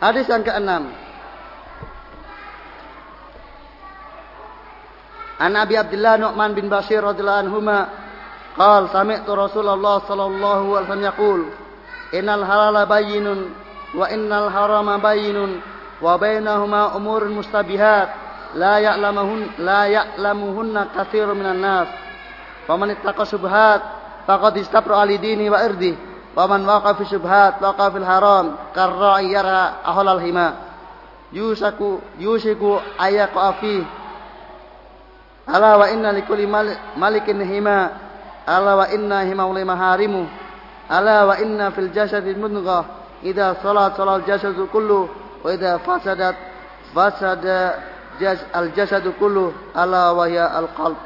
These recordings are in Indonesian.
Hadis yang keenam. An Abi Abdullah Nu'man bin Bashir radhiyallahu anhuma qal sami'tu Rasulullah sallallahu alaihi wasallam yaqul innal halala bayyinun wa innal harama bayyinun wa bainahuma umurun mustabihat la ya'lamuhun la ya'lamuhunna katsirun minan nas faman ittaqa subhat faqad istabra ali dini wa irdi ومن وقع في الشبهات وقع في الحرام كالراعي يرعى أهل الهما يوشك يوشك أن يقع فيه. ألا وإن لكل ملك هما. ألا وإن هما لمحارمه ألا وإن في الجسد مضغة إذا صلى صلى الجسد كله. وإذا فسدت فسد الجسد كله. ألا وهي القلب.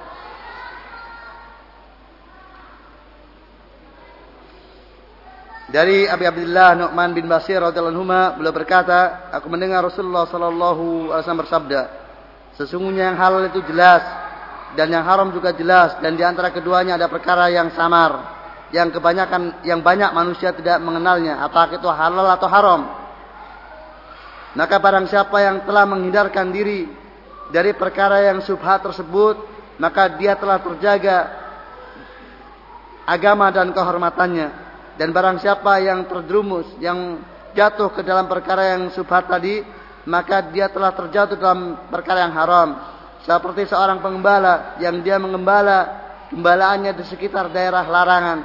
Dari Abi Abdullah Nu'man bin Basir radhiyallahu anhu beliau berkata, aku mendengar Rasulullah sallallahu alaihi wasallam bersabda, sesungguhnya yang halal itu jelas dan yang haram juga jelas dan di antara keduanya ada perkara yang samar yang kebanyakan yang banyak manusia tidak mengenalnya apakah itu halal atau haram. Maka barang siapa yang telah menghindarkan diri dari perkara yang subhat tersebut maka dia telah terjaga agama dan kehormatannya dan barang siapa yang terjerumus yang jatuh ke dalam perkara yang subhat tadi maka dia telah terjatuh dalam perkara yang haram seperti seorang pengembala yang dia mengembala gembalaannya di sekitar daerah larangan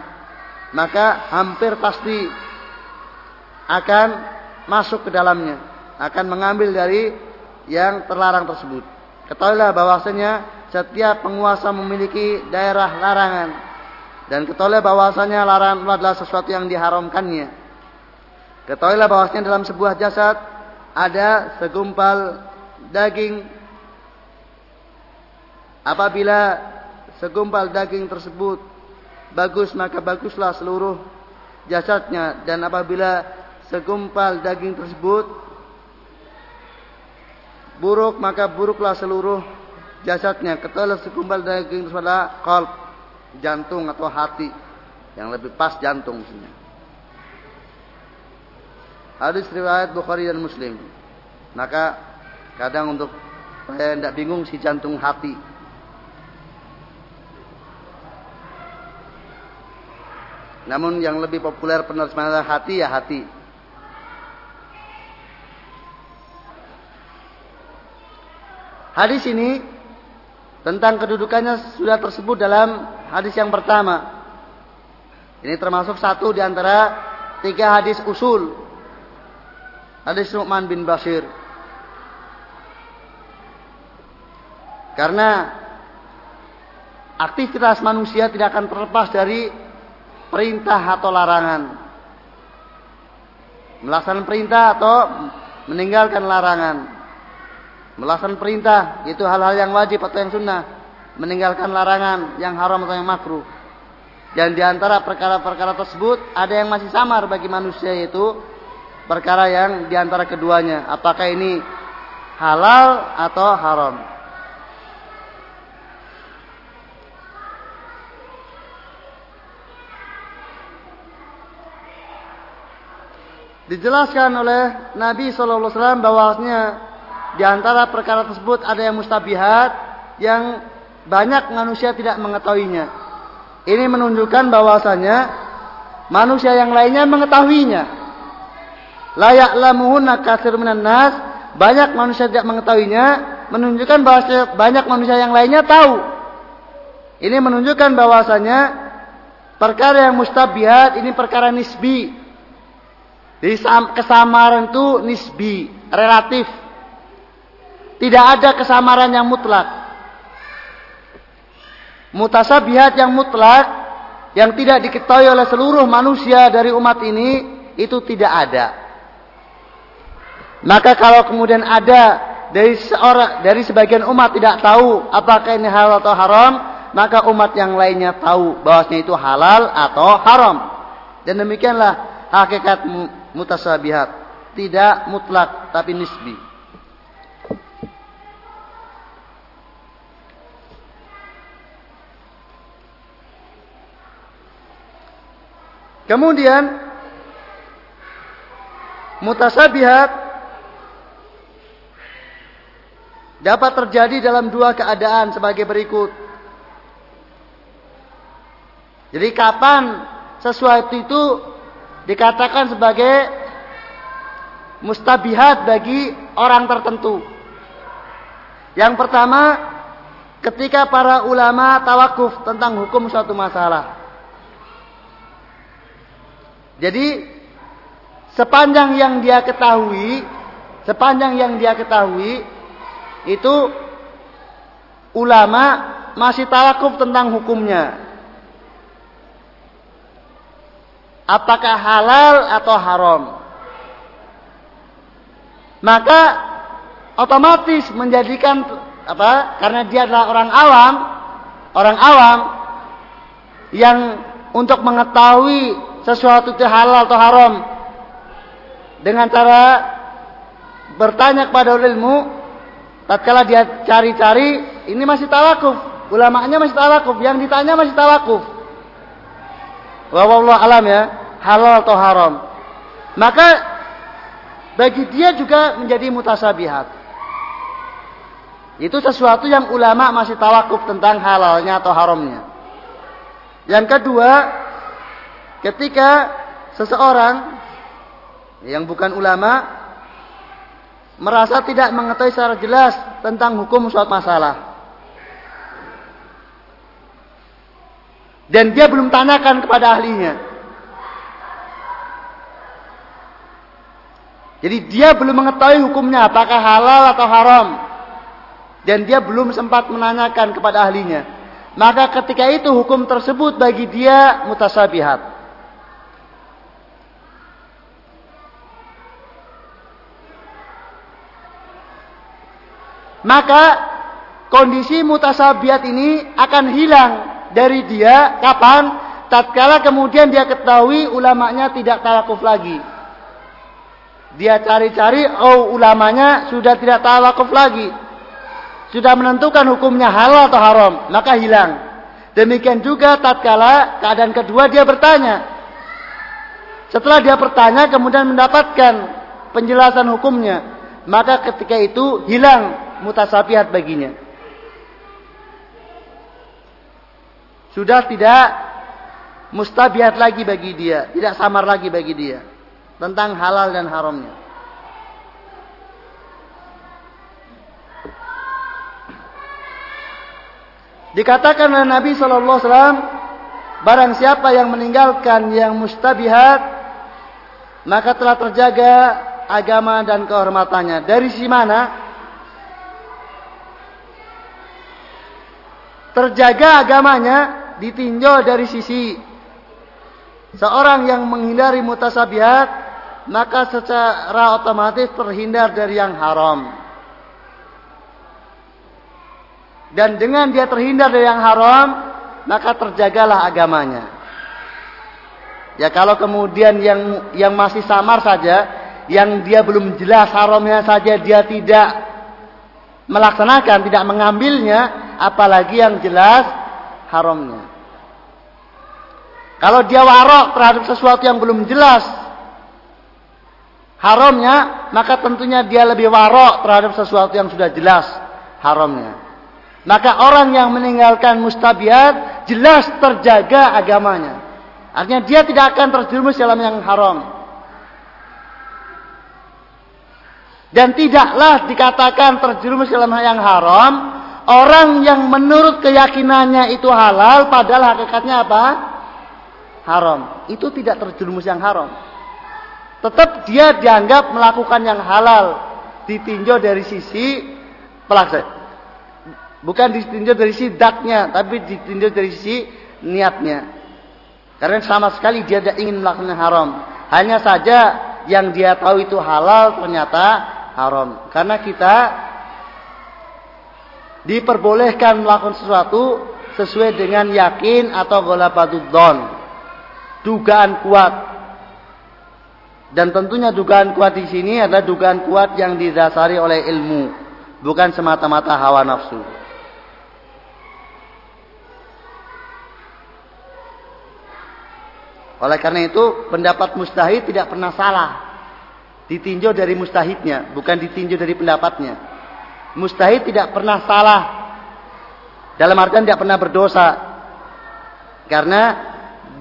maka hampir pasti akan masuk ke dalamnya, akan mengambil dari yang terlarang tersebut. Ketahuilah bahwasanya setiap penguasa memiliki daerah larangan dan ketahuilah bahwasanya larangan adalah sesuatu yang diharamkannya. Ketahuilah bahwasanya dalam sebuah jasad ada segumpal daging. Apabila segumpal daging tersebut bagus maka baguslah seluruh jasadnya. Dan apabila segumpal daging tersebut buruk maka buruklah seluruh jasadnya. Ketelah segumpal daging tersebut adalah kalb jantung atau hati. Yang lebih pas jantung maksudnya. Hadis riwayat Bukhari dan Muslim. Maka kadang untuk saya tidak bingung si jantung hati. Namun yang lebih populer penerjemahan hati ya hati. Hadis ini tentang kedudukannya sudah tersebut dalam hadis yang pertama. Ini termasuk satu di antara tiga hadis usul. Hadis Nu'man bin Bashir. Karena aktivitas manusia tidak akan terlepas dari perintah atau larangan. Melaksanakan perintah atau meninggalkan larangan. Melaksanakan perintah itu hal-hal yang wajib atau yang sunnah. Meninggalkan larangan yang haram atau yang makruh. Dan di antara perkara-perkara tersebut ada yang masih samar bagi manusia yaitu perkara yang di antara keduanya. Apakah ini halal atau haram? Dijelaskan oleh Nabi SAW bahwasanya di antara perkara tersebut ada yang mustabihat yang banyak manusia tidak mengetahuinya. Ini menunjukkan bahwasanya manusia yang lainnya mengetahuinya. Layak lamuhunna kasir minan nas, banyak manusia tidak mengetahuinya, menunjukkan bahwa banyak manusia yang lainnya tahu. Ini menunjukkan bahwasanya perkara yang mustabihat ini perkara nisbi, jadi kesamaran itu nisbi, relatif. Tidak ada kesamaran yang mutlak. Mutasabihat yang mutlak yang tidak diketahui oleh seluruh manusia dari umat ini itu tidak ada. Maka kalau kemudian ada dari seorang dari sebagian umat tidak tahu apakah ini halal atau haram, maka umat yang lainnya tahu bahwasanya itu halal atau haram. Dan demikianlah hakikat mutasabihat, tidak mutlak tapi nisbi. Kemudian mutasabihat dapat terjadi dalam dua keadaan sebagai berikut. Jadi kapan sesuatu itu dikatakan sebagai mustabihat bagi orang tertentu. Yang pertama, ketika para ulama tawakuf tentang hukum suatu masalah. Jadi sepanjang yang dia ketahui, sepanjang yang dia ketahui itu ulama masih tawakuf tentang hukumnya. Apakah halal atau haram? Maka otomatis menjadikan apa? Karena dia adalah orang awam, orang awam yang untuk mengetahui sesuatu itu halal atau haram. Dengan cara bertanya kepada ilmu tatkala dia cari-cari ini masih tawakuf. Ulamanya masih tawakuf yang ditanya masih tawakuf. Wallahu alam ya halal atau haram. Maka bagi dia juga menjadi mutasabihat. Itu sesuatu yang ulama masih tawakuf tentang halalnya atau haramnya. Yang kedua ketika seseorang yang bukan ulama merasa tidak mengetahui secara jelas tentang hukum suatu masalah dan dia belum tanyakan kepada ahlinya. Jadi dia belum mengetahui hukumnya apakah halal atau haram. Dan dia belum sempat menanyakan kepada ahlinya. Maka ketika itu hukum tersebut bagi dia mutasabihat. Maka kondisi mutasabihat ini akan hilang dari dia kapan? Tatkala kemudian dia ketahui ulamanya tidak tawakuf lagi. Dia cari-cari, oh ulamanya sudah tidak tawakuf lagi. Sudah menentukan hukumnya halal atau haram, maka hilang. Demikian juga tatkala keadaan kedua dia bertanya. Setelah dia bertanya kemudian mendapatkan penjelasan hukumnya, maka ketika itu hilang mutasabihat baginya. Sudah tidak mustabihat lagi bagi dia, tidak samar lagi bagi dia tentang halal dan haramnya. Dikatakan oleh Nabi Shallallahu Alaihi Wasallam, barang siapa yang meninggalkan yang mustabihat, maka telah terjaga agama dan kehormatannya. Dari si mana? Terjaga agamanya ditinjau dari sisi seorang yang menghindari mutasabihat maka secara otomatis terhindar dari yang haram. Dan dengan dia terhindar dari yang haram maka terjagalah agamanya. Ya kalau kemudian yang yang masih samar saja yang dia belum jelas haramnya saja dia tidak melaksanakan tidak mengambilnya apalagi yang jelas haramnya. Kalau dia warok terhadap sesuatu yang belum jelas haramnya, maka tentunya dia lebih warok terhadap sesuatu yang sudah jelas haramnya. Maka orang yang meninggalkan mustabiat jelas terjaga agamanya. Artinya dia tidak akan terjerumus dalam yang haram. Dan tidaklah dikatakan terjerumus dalam yang haram Orang yang menurut keyakinannya itu halal, padahal hakikatnya apa? Haram. Itu tidak terjerumus yang haram. Tetap dia dianggap melakukan yang halal. Ditinjau dari sisi pelaksana. Bukan ditinjau dari sisi daknya, tapi ditinjau dari sisi niatnya. Karena sama sekali dia tidak ingin melakukan yang haram. Hanya saja yang dia tahu itu halal ternyata haram. Karena kita diperbolehkan melakukan sesuatu sesuai dengan yakin atau don dugaan kuat. Dan tentunya dugaan kuat di sini adalah dugaan kuat yang didasari oleh ilmu bukan semata-mata hawa nafsu. Oleh karena itu pendapat mustahid tidak pernah salah. Ditinjau dari mustahidnya bukan ditinjau dari pendapatnya Mustahid tidak pernah salah. Dalam artian tidak pernah berdosa. Karena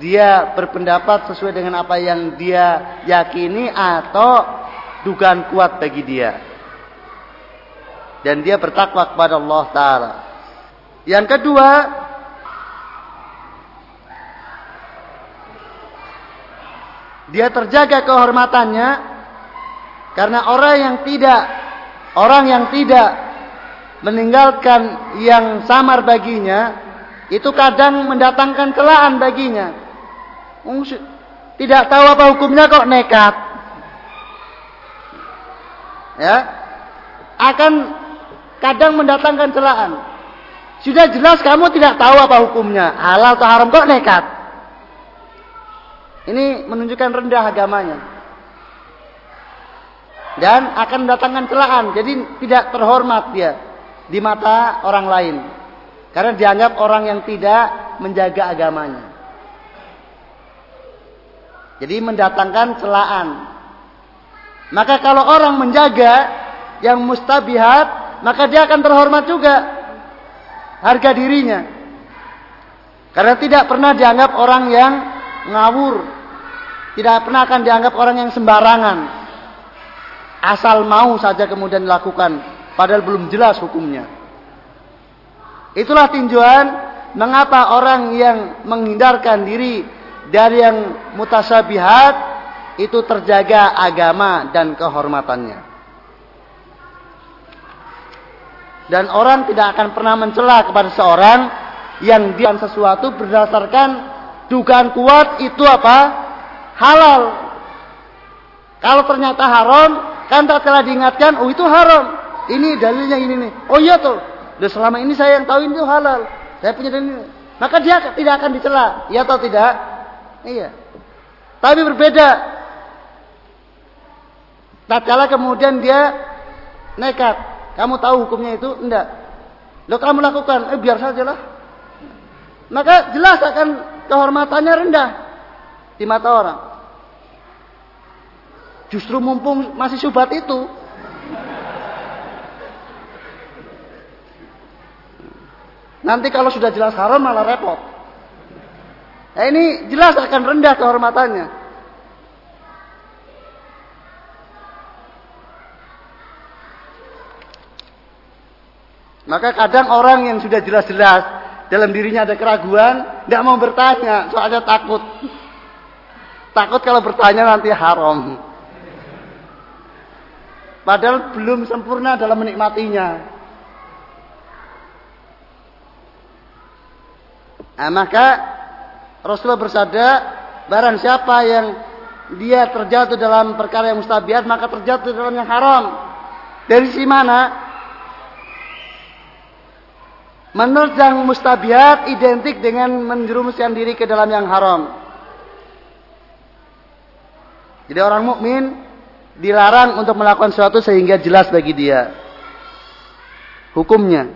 dia berpendapat sesuai dengan apa yang dia yakini atau dugaan kuat bagi dia. Dan dia bertakwa kepada Allah Ta'ala. Yang kedua, dia terjaga kehormatannya karena orang yang tidak orang yang tidak meninggalkan yang samar baginya itu kadang mendatangkan celaan baginya. Tidak tahu apa hukumnya kok nekat. Ya. Akan kadang mendatangkan celaan. Sudah jelas kamu tidak tahu apa hukumnya, halal atau haram kok nekat. Ini menunjukkan rendah agamanya. Dan akan mendatangkan celaan. Jadi tidak terhormat dia di mata orang lain. Karena dianggap orang yang tidak menjaga agamanya. Jadi mendatangkan celaan. Maka kalau orang menjaga yang mustabihat, maka dia akan terhormat juga harga dirinya. Karena tidak pernah dianggap orang yang ngawur, tidak pernah akan dianggap orang yang sembarangan. Asal mau saja kemudian dilakukan. Padahal belum jelas hukumnya. Itulah tinjauan mengapa orang yang menghindarkan diri dari yang mutasabihat itu terjaga agama dan kehormatannya. Dan orang tidak akan pernah mencela kepada seorang yang dia sesuatu berdasarkan dugaan kuat itu apa? halal. Kalau ternyata haram, kan tak telah diingatkan, oh itu haram. Ini dalilnya ini nih. Oh iya tuh. Dan selama ini saya yang tahu ini halal. Saya punya dalil. Maka dia tidak akan dicela. Iya atau tidak? Iya. Tapi berbeda. Tatkala kemudian dia nekat. Kamu tahu hukumnya itu? Enggak. Lo kamu lakukan, eh biar saja lah. Maka jelas akan kehormatannya rendah di mata orang. Justru mumpung masih syubhat itu. Nanti kalau sudah jelas haram malah repot. Nah, ini jelas akan rendah kehormatannya. Maka kadang orang yang sudah jelas-jelas dalam dirinya ada keraguan, tidak mau bertanya, soalnya takut. Takut kalau bertanya nanti haram. Padahal belum sempurna dalam menikmatinya. Nah, maka Rasulullah bersabda, barang siapa yang dia terjatuh dalam perkara yang mustabiat, maka terjatuh dalam yang haram. Dari si mana? Menerjang mustabiat identik dengan menjerumuskan diri ke dalam yang haram. Jadi orang mukmin dilarang untuk melakukan sesuatu sehingga jelas bagi dia hukumnya.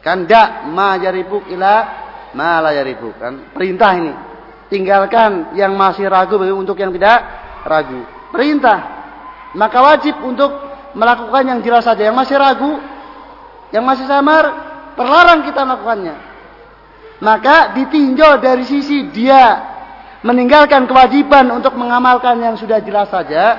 Kan dak ma yaribuk ila ma la yaribuk kan perintah ini. Tinggalkan yang masih ragu untuk yang tidak ragu. Perintah. Maka wajib untuk melakukan yang jelas saja. Yang masih ragu, yang masih samar, terlarang kita melakukannya. Maka ditinjau dari sisi dia meninggalkan kewajiban untuk mengamalkan yang sudah jelas saja,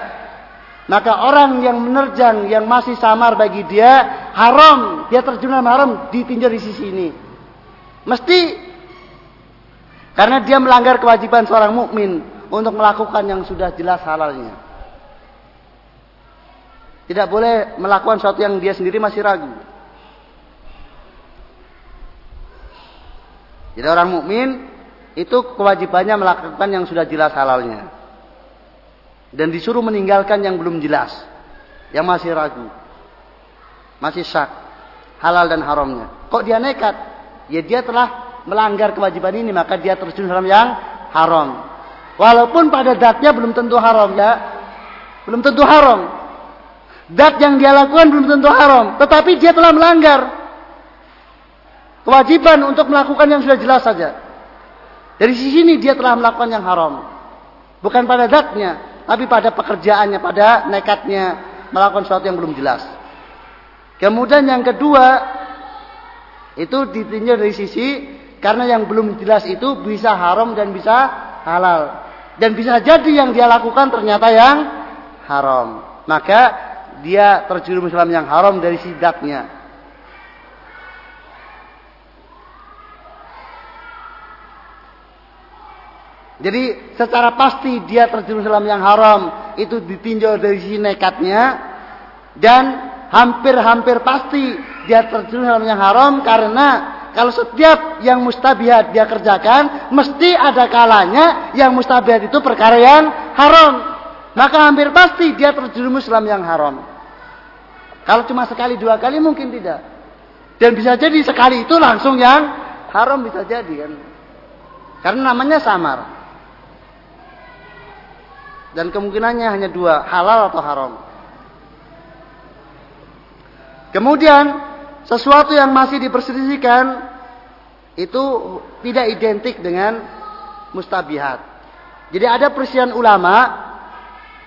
maka orang yang menerjang yang masih samar bagi dia haram, dia terjun dalam haram ditinjau di sisi ini. Mesti karena dia melanggar kewajiban seorang mukmin untuk melakukan yang sudah jelas halalnya. Tidak boleh melakukan sesuatu yang dia sendiri masih ragu. Jadi orang mukmin itu kewajibannya melakukan yang sudah jelas halalnya. Dan disuruh meninggalkan yang belum jelas. Yang masih ragu. Masih syak. Halal dan haramnya. Kok dia nekat? Ya dia telah melanggar kewajiban ini. Maka dia terjun dalam yang haram. Walaupun pada datnya belum tentu haram ya. Belum tentu haram. Dat yang dia lakukan belum tentu haram. Tetapi dia telah melanggar. Kewajiban untuk melakukan yang sudah jelas saja. Dari sisi ini dia telah melakukan yang haram. Bukan pada zatnya, tapi pada pekerjaannya, pada nekatnya melakukan sesuatu yang belum jelas. Kemudian yang kedua, itu ditinjau dari sisi karena yang belum jelas itu bisa haram dan bisa halal. Dan bisa jadi yang dia lakukan ternyata yang haram. Maka dia terjerumus dalam yang haram dari sidatnya. Jadi secara pasti dia terjerumus dalam yang haram itu ditinjau dari sisi nekatnya dan hampir-hampir pasti dia terjerumus dalam yang haram karena kalau setiap yang mustabihat dia kerjakan mesti ada kalanya yang mustabihat itu perkara yang haram. Maka hampir pasti dia terjerumus dalam yang haram. Kalau cuma sekali dua kali mungkin tidak. Dan bisa jadi sekali itu langsung yang haram bisa jadi kan. Karena namanya samar. Dan kemungkinannya hanya dua, halal atau haram. Kemudian, sesuatu yang masih diperselisihkan itu tidak identik dengan mustabihat. Jadi ada perselisihan ulama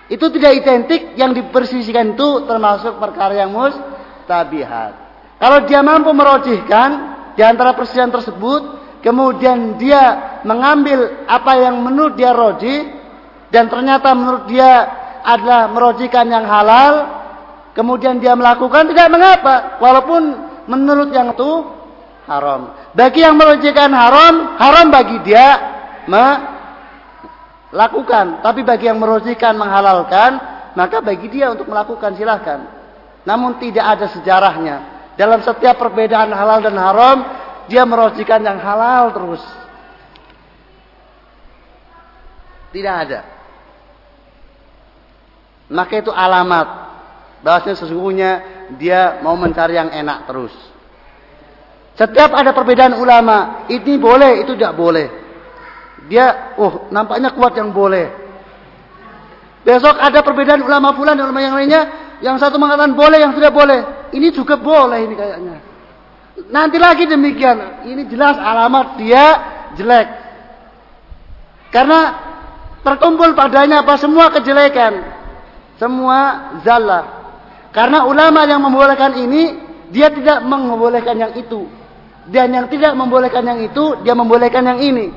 itu tidak identik yang diperselisihkan itu termasuk perkara yang mustabihat. Kalau dia mampu merojihkan di antara perselisihan tersebut, kemudian dia mengambil apa yang menurut dia rojih, dan ternyata menurut dia adalah merojikan yang halal, kemudian dia melakukan tidak mengapa, walaupun menurut yang itu haram. Bagi yang merojikan haram, haram bagi dia melakukan. Tapi bagi yang merojikan menghalalkan, maka bagi dia untuk melakukan silahkan. Namun tidak ada sejarahnya. Dalam setiap perbedaan halal dan haram, dia merojikan yang halal terus. Tidak ada maka itu alamat bahwasanya sesungguhnya dia mau mencari yang enak terus. Setiap ada perbedaan ulama, ini boleh, itu tidak boleh. Dia, oh nampaknya kuat yang boleh. Besok ada perbedaan ulama fulan dan ulama yang lainnya, yang satu mengatakan boleh, yang tidak boleh. Ini juga boleh ini kayaknya. Nanti lagi demikian, ini jelas alamat dia jelek. Karena terkumpul padanya apa semua kejelekan. Semua zalla. Karena ulama yang membolehkan ini, dia tidak membolehkan yang itu. Dan yang tidak membolehkan yang itu, dia membolehkan yang ini.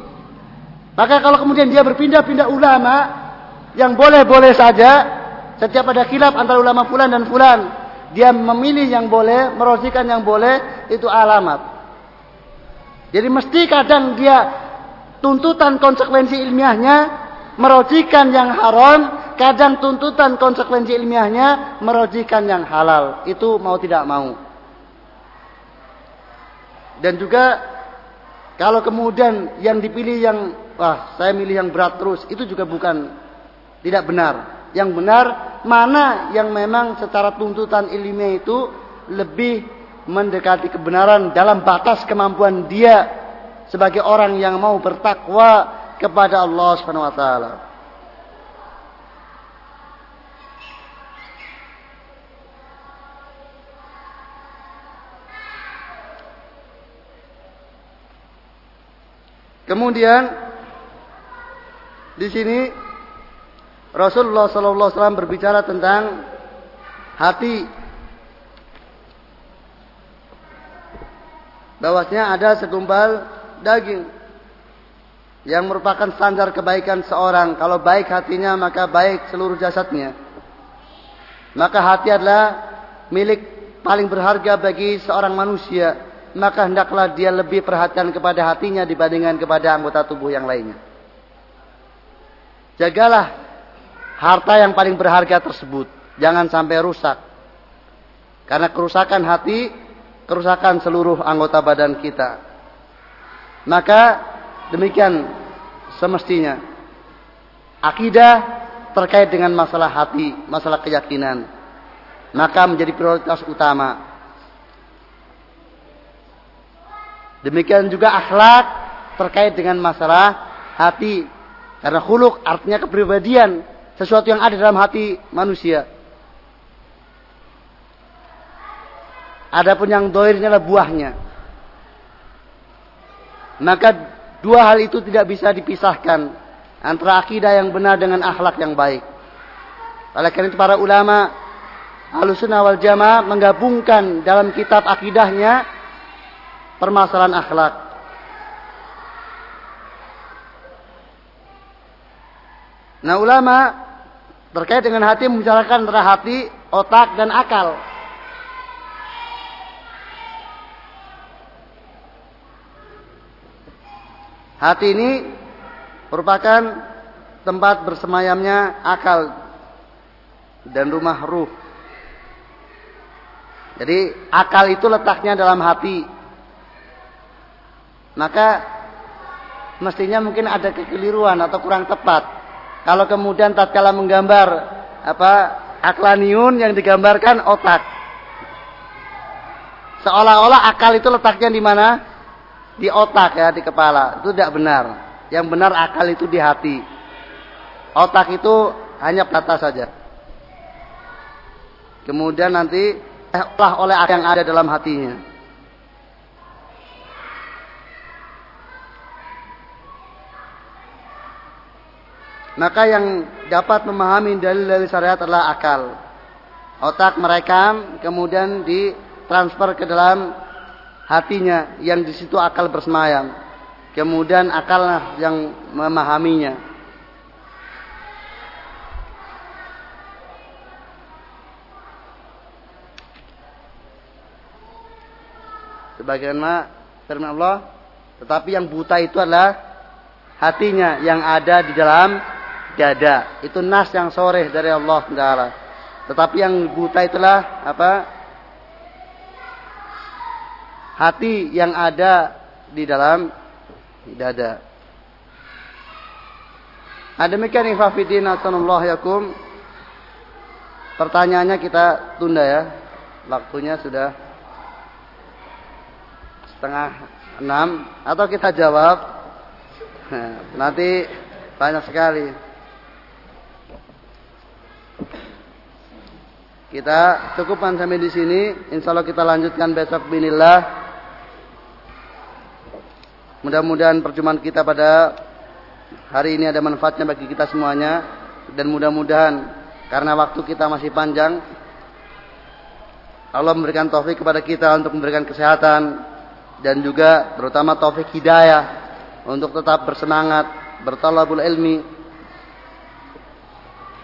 Maka kalau kemudian dia berpindah-pindah ulama, yang boleh-boleh saja, setiap ada khilaf antara ulama fulan dan fulan, dia memilih yang boleh, merosikan yang boleh, itu alamat. Jadi mesti kadang dia tuntutan konsekuensi ilmiahnya merojikan yang haram kadang tuntutan konsekuensi ilmiahnya merojikan yang halal. Itu mau tidak mau. Dan juga kalau kemudian yang dipilih yang wah saya milih yang berat terus itu juga bukan tidak benar. Yang benar mana yang memang secara tuntutan ilmiah itu lebih mendekati kebenaran dalam batas kemampuan dia sebagai orang yang mau bertakwa kepada Allah Subhanahu wa taala. Kemudian di sini Rasulullah Sallallahu Alaihi Wasallam berbicara tentang hati. Bahwasanya ada segumpal daging yang merupakan standar kebaikan seorang. Kalau baik hatinya maka baik seluruh jasadnya. Maka hati adalah milik paling berharga bagi seorang manusia maka hendaklah dia lebih perhatian kepada hatinya dibandingkan kepada anggota tubuh yang lainnya. Jagalah harta yang paling berharga tersebut, jangan sampai rusak. Karena kerusakan hati, kerusakan seluruh anggota badan kita. Maka demikian semestinya. Akidah terkait dengan masalah hati, masalah keyakinan. Maka menjadi prioritas utama Demikian juga akhlak terkait dengan masalah hati. Karena khuluk artinya kepribadian. Sesuatu yang ada dalam hati manusia. Adapun yang doirnya adalah buahnya. Maka dua hal itu tidak bisa dipisahkan. Antara akidah yang benar dengan akhlak yang baik. Oleh karena itu para ulama Ahlussunnah wal Jamaah menggabungkan dalam kitab akidahnya permasalahan akhlak. Nah ulama terkait dengan hati membicarakan antara hati, otak, dan akal. Hati ini merupakan tempat bersemayamnya akal dan rumah ruh. Jadi akal itu letaknya dalam hati. Maka mestinya mungkin ada kekeliruan atau kurang tepat. Kalau kemudian tatkala menggambar apa aklaniun yang digambarkan otak. Seolah-olah akal itu letaknya di mana? Di otak ya, di kepala. Itu tidak benar. Yang benar akal itu di hati. Otak itu hanya plata saja. Kemudian nanti lah oleh yang ada dalam hatinya. Maka yang dapat memahami dalil-dalil syariat adalah akal. Otak merekam, kemudian ditransfer ke dalam hatinya, yang di situ akal bersemayam. Kemudian akal yang memahaminya. sebagaimana firman Allah, tetapi yang buta itu adalah hatinya yang ada di dalam dada. Itu nas yang sore dari Allah Taala. Tetapi yang buta itulah apa? Hati yang ada di dalam dada. Nah, demikian ifafidin asanullah yakum. Pertanyaannya kita tunda ya. Waktunya sudah setengah enam atau kita jawab nanti banyak sekali kita cukupkan sampai di sini. Insya Allah kita lanjutkan besok binillah mudah-mudahan perjumpaan kita pada hari ini ada manfaatnya bagi kita semuanya. Dan mudah-mudahan karena waktu kita masih panjang Allah memberikan taufik kepada kita untuk memberikan kesehatan dan juga terutama taufik hidayah untuk tetap bersemangat bertalabul ilmi.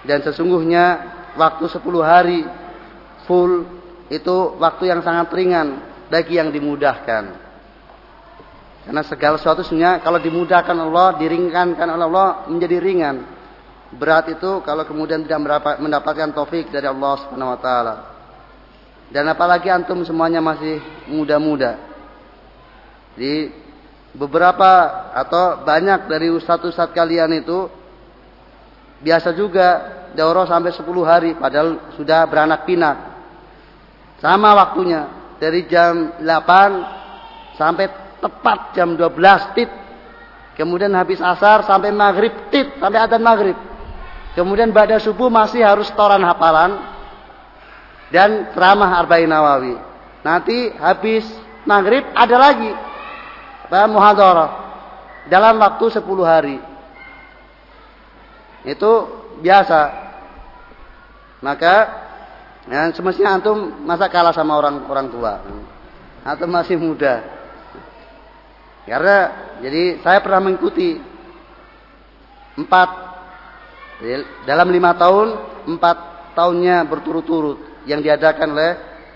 Dan sesungguhnya waktu 10 hari full itu waktu yang sangat ringan bagi yang dimudahkan. Karena segala sesuatu sebenarnya kalau dimudahkan Allah diringankan oleh Allah menjadi ringan. Berat itu kalau kemudian tidak mendapatkan taufik dari Allah Subhanahu wa taala. Dan apalagi antum semuanya masih muda-muda. Di beberapa atau banyak dari ustadz-ustadz kalian itu biasa juga daurah sampai 10 hari padahal sudah beranak pinak. Sama waktunya dari jam 8 sampai tepat jam 12 tit. Kemudian habis asar sampai maghrib tit, sampai adzan maghrib. Kemudian pada subuh masih harus toran hafalan dan ceramah arba'in nawawi. Nanti habis maghrib ada lagi muhadharah dalam waktu 10 hari. Itu biasa. Maka ya, semestinya antum masa kalah sama orang orang tua. Antum masih muda. Karena jadi saya pernah mengikuti empat dalam lima tahun empat tahunnya berturut-turut yang diadakan oleh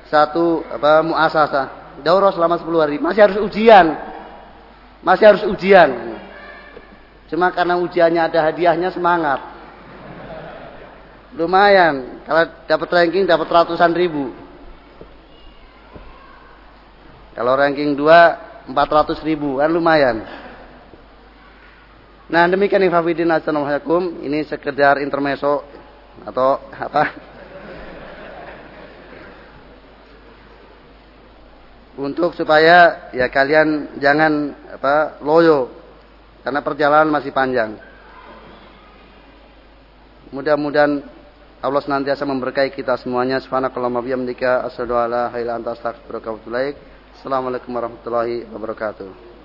satu apa muasasa daurah selama 10 hari masih harus ujian masih harus ujian. Cuma karena ujiannya ada hadiahnya semangat. Lumayan. Kalau dapat ranking dapat ratusan ribu. Kalau ranking 2 400 ribu kan lumayan. Nah demikian Infafidin Assalamualaikum. Ini sekedar intermeso atau apa untuk supaya ya kalian jangan apa loyo karena perjalanan masih panjang. Mudah-mudahan Allah senantiasa memberkahi kita semuanya. Subhanakallahumma bihamdika asyhadu an la. Assalamualaikum warahmatullahi wabarakatuh.